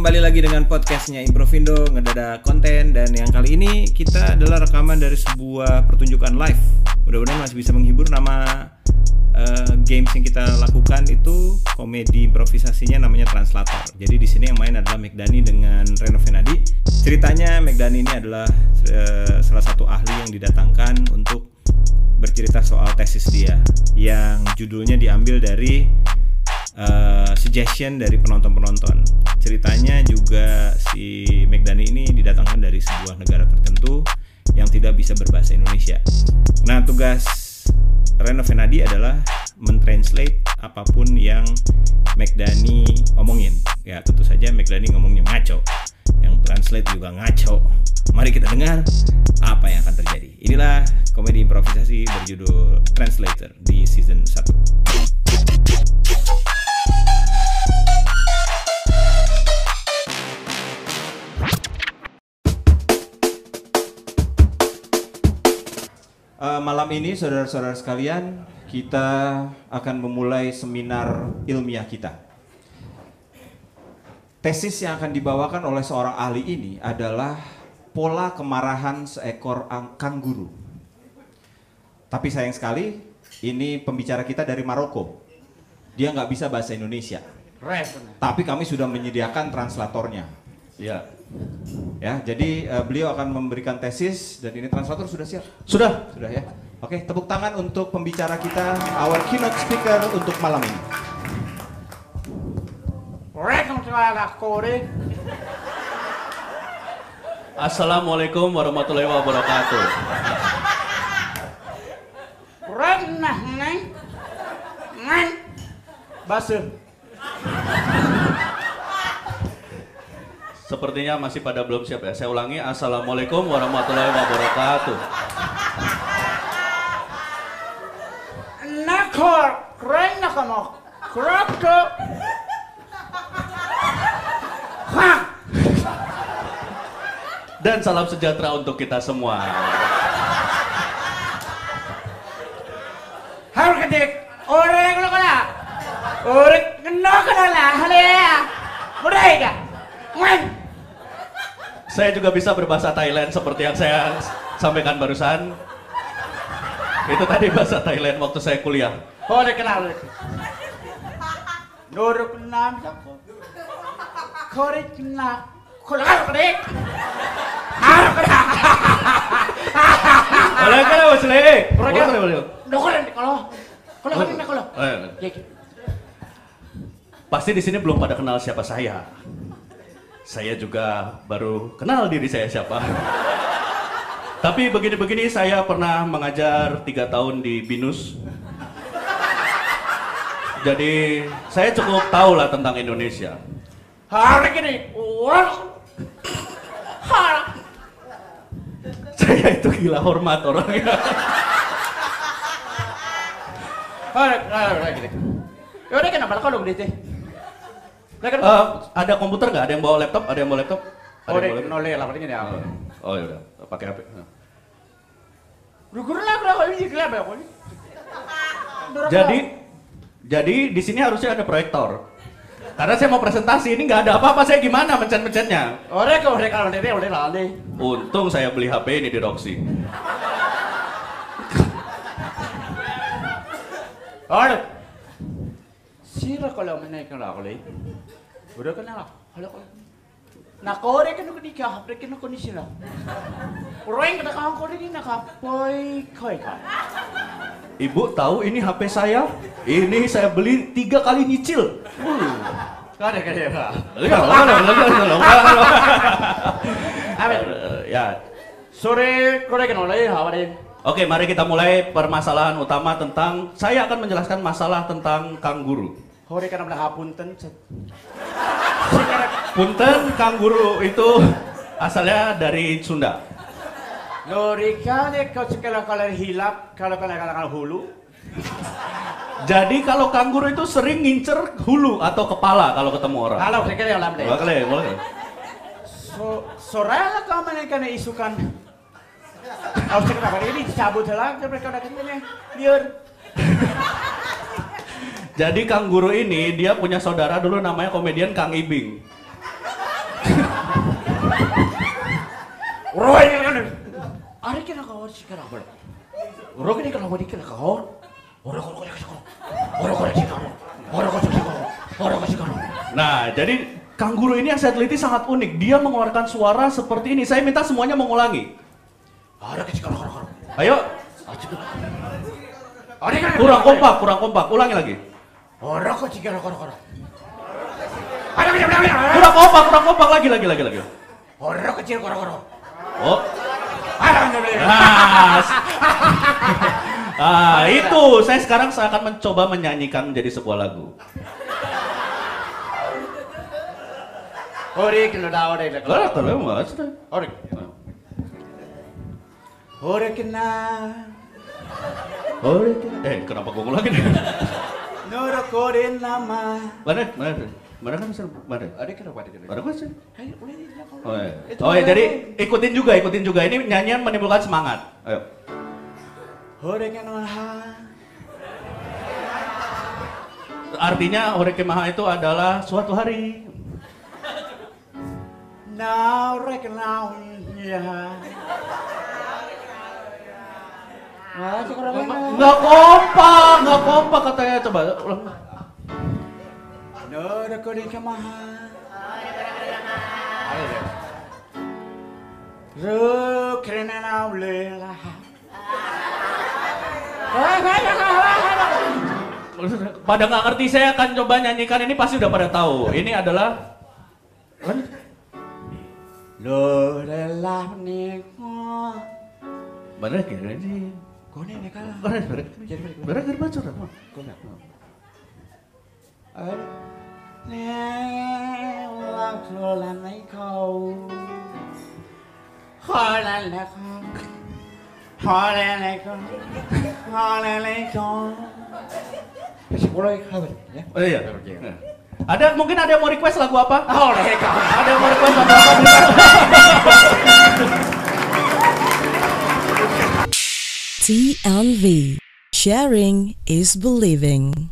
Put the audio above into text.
kembali lagi dengan podcastnya Improvindo ngedada konten dan yang kali ini kita adalah rekaman dari sebuah pertunjukan live. Mudah-mudahan masih bisa menghibur nama uh, games yang kita lakukan itu komedi improvisasinya namanya Translator. Jadi di sini yang main adalah Megdani dengan Reno Venadi. Ceritanya Megdani ini adalah uh, salah satu ahli yang didatangkan untuk bercerita soal tesis dia yang judulnya diambil dari uh, suggestion dari penonton-penonton. Ceritanya juga si Megdani ini didatangkan dari sebuah negara tertentu yang tidak bisa berbahasa Indonesia. Nah, tugas Reno Venadi adalah mentranslate apa pun yang Megdani omongin. Ya, tentu saja Megdani ngomongnya ngaco. Yang translate juga ngaco. Mari kita dengar apa yang akan terjadi. Inilah komedi improvisasi berjudul Translator di season 1. Uh, malam ini saudara-saudara sekalian kita akan memulai seminar ilmiah kita. Tesis yang akan dibawakan oleh seorang ahli ini adalah pola kemarahan seekor kangguru. Tapi sayang sekali ini pembicara kita dari Maroko. Dia nggak bisa bahasa Indonesia. Tapi kami sudah menyediakan translatornya. Ya. Ya, jadi uh, beliau akan memberikan tesis dan ini translator sudah siap. Sudah, sudah ya. Oke, tepuk tangan untuk pembicara kita, our keynote speaker untuk malam ini. Assalamualaikum warahmatullahi wabarakatuh. Renah neng, neng, basuh. Sepertinya masih pada belum siap ya. Saya ulangi, Assalamualaikum warahmatullahi wabarakatuh. Nakor, keren kroko. Ha, Dan salam sejahtera untuk kita semua. harus kedik. Orang lo kena, orang kena kena lah, hale. Mudah ya, neng. Saya juga bisa berbahasa Thailand seperti yang saya sampaikan barusan. Itu tadi bahasa Thailand waktu saya kuliah. Orang kena lo. Nuruk kena, kena, kalau kedik. Harus kena. Boleh kan Mas Le? Boleh, Boleh, kan? boleh. Dokulan kalau kalau kan kalau. Ya. Pasti di sini belum pada kenal siapa saya. Saya juga baru kenal diri saya siapa. Tapi begini-begini saya pernah mengajar tiga tahun di Binus. Jadi saya cukup tahu lah tentang Indonesia. Hari ini, wah, har, Saya itu gila hormat orangnya. hari, hari, hari. Ya udah kenapa kalau begitu? Kan, Eh, ada komputer nggak? Ada yang bawa laptop? Ada yang bawa laptop? Ada oh, yang bawa laptop? lah paling ini? Oh ya udah, pakai HP. Rukur lah kalau ini gelap ya, Jadi jadi di sini harusnya ada proyektor. Karena saya mau presentasi ini nggak ada apa-apa, saya gimana mencet-mencetnya? Ore kau ore kalau dek, ore lah deh. Untung saya beli HP ini di Roxy. Ore. Sira kalau menaik kalau aku leh. Udah kenal lah, kalau kalau. Nah, kau ore kan aku nikah, hapre kan aku nisira. Orang kena kau kau ini nak apa? Kau kan? Ibu tahu ini HP saya? Ini saya beli tiga kali nyicil. Kau ada kaya apa? Apa? Eh, Ya, Sore kenal leh, apa deh? oke mari kita mulai permasalahan utama tentang saya akan menjelaskan masalah tentang kangguru. Hore ka naman nakapuntan sa... Punten kangguru itu asalnya dari Sunda. Lori ka ne kau sekala kala hilap kalau kala kala hulu. Jadi kalau kangguru itu sering ngincer hulu atau kepala kalau ketemu orang. Halo sekala yang lamde. Boleh, boleh. So sorala ka man ka na isukan. Aw sekala kala ini cabut lang mereka na kanina. Liur. Jadi Kang Guru ini dia punya saudara dulu namanya komedian Kang Ibing. Roy ini kan. Ari kena kau sih kau. Roy ini kena kau dikira kau. Orang kau kau kau. Orang kau sih kau. Orang kau sih kau. Orang kau sih kau. Nah, jadi kanguru ini yang saya teliti sangat unik. Dia mengeluarkan suara seperti ini. Saya minta semuanya mengulangi. Orang sih kau. Orang. Ayo, kurang kompak, kurang kompak. Ulangi lagi. Orang sih kau. Orang kau. Ada ada ada. Kurang kompak, kurang kompak lagi, lagi, lagi, lagi. Orang kecil kau kau. Oh, Ada ada. nah, ah, itu. Saya sekarang saya akan mencoba menyanyikan menjadi sebuah lagu. Ori kena dah ori kena. Kalau kalau mas, Ori. Ori kena. Eh kenapa gue ngulangi nih? Nora kore nama. Mana, mana, mana kan bisa, mana? Ada kena pada kena. Mana kan sih? Oh, iya. Itu oh ya, boleh. jadi ikutin juga, ikutin juga. Ini nyanyian menimbulkan semangat. Ayo. Ori kena ha. Artinya Horeke Maha itu adalah suatu hari. Now kena ya. Sekarang Nggak kompak, nggak kompak katanya. Coba ulang. Ru kena now lela. Pada nggak ngerti saya akan coba nyanyikan ini pasti udah pada tahu. Ini adalah Lo lela niko. Bener kira ini. Kone ne kala. Bener bener. Bener bener baca apa? Kone. Ada. Ne lang lo la nai kau. Hola la kau. Hola la kau. Hola la kau. Boleh kabar ya. Oh iya. Ada mungkin ada yang mau request lagu apa? Kau. Ada yang mau request lagu apa? TLV. Sharing is believing.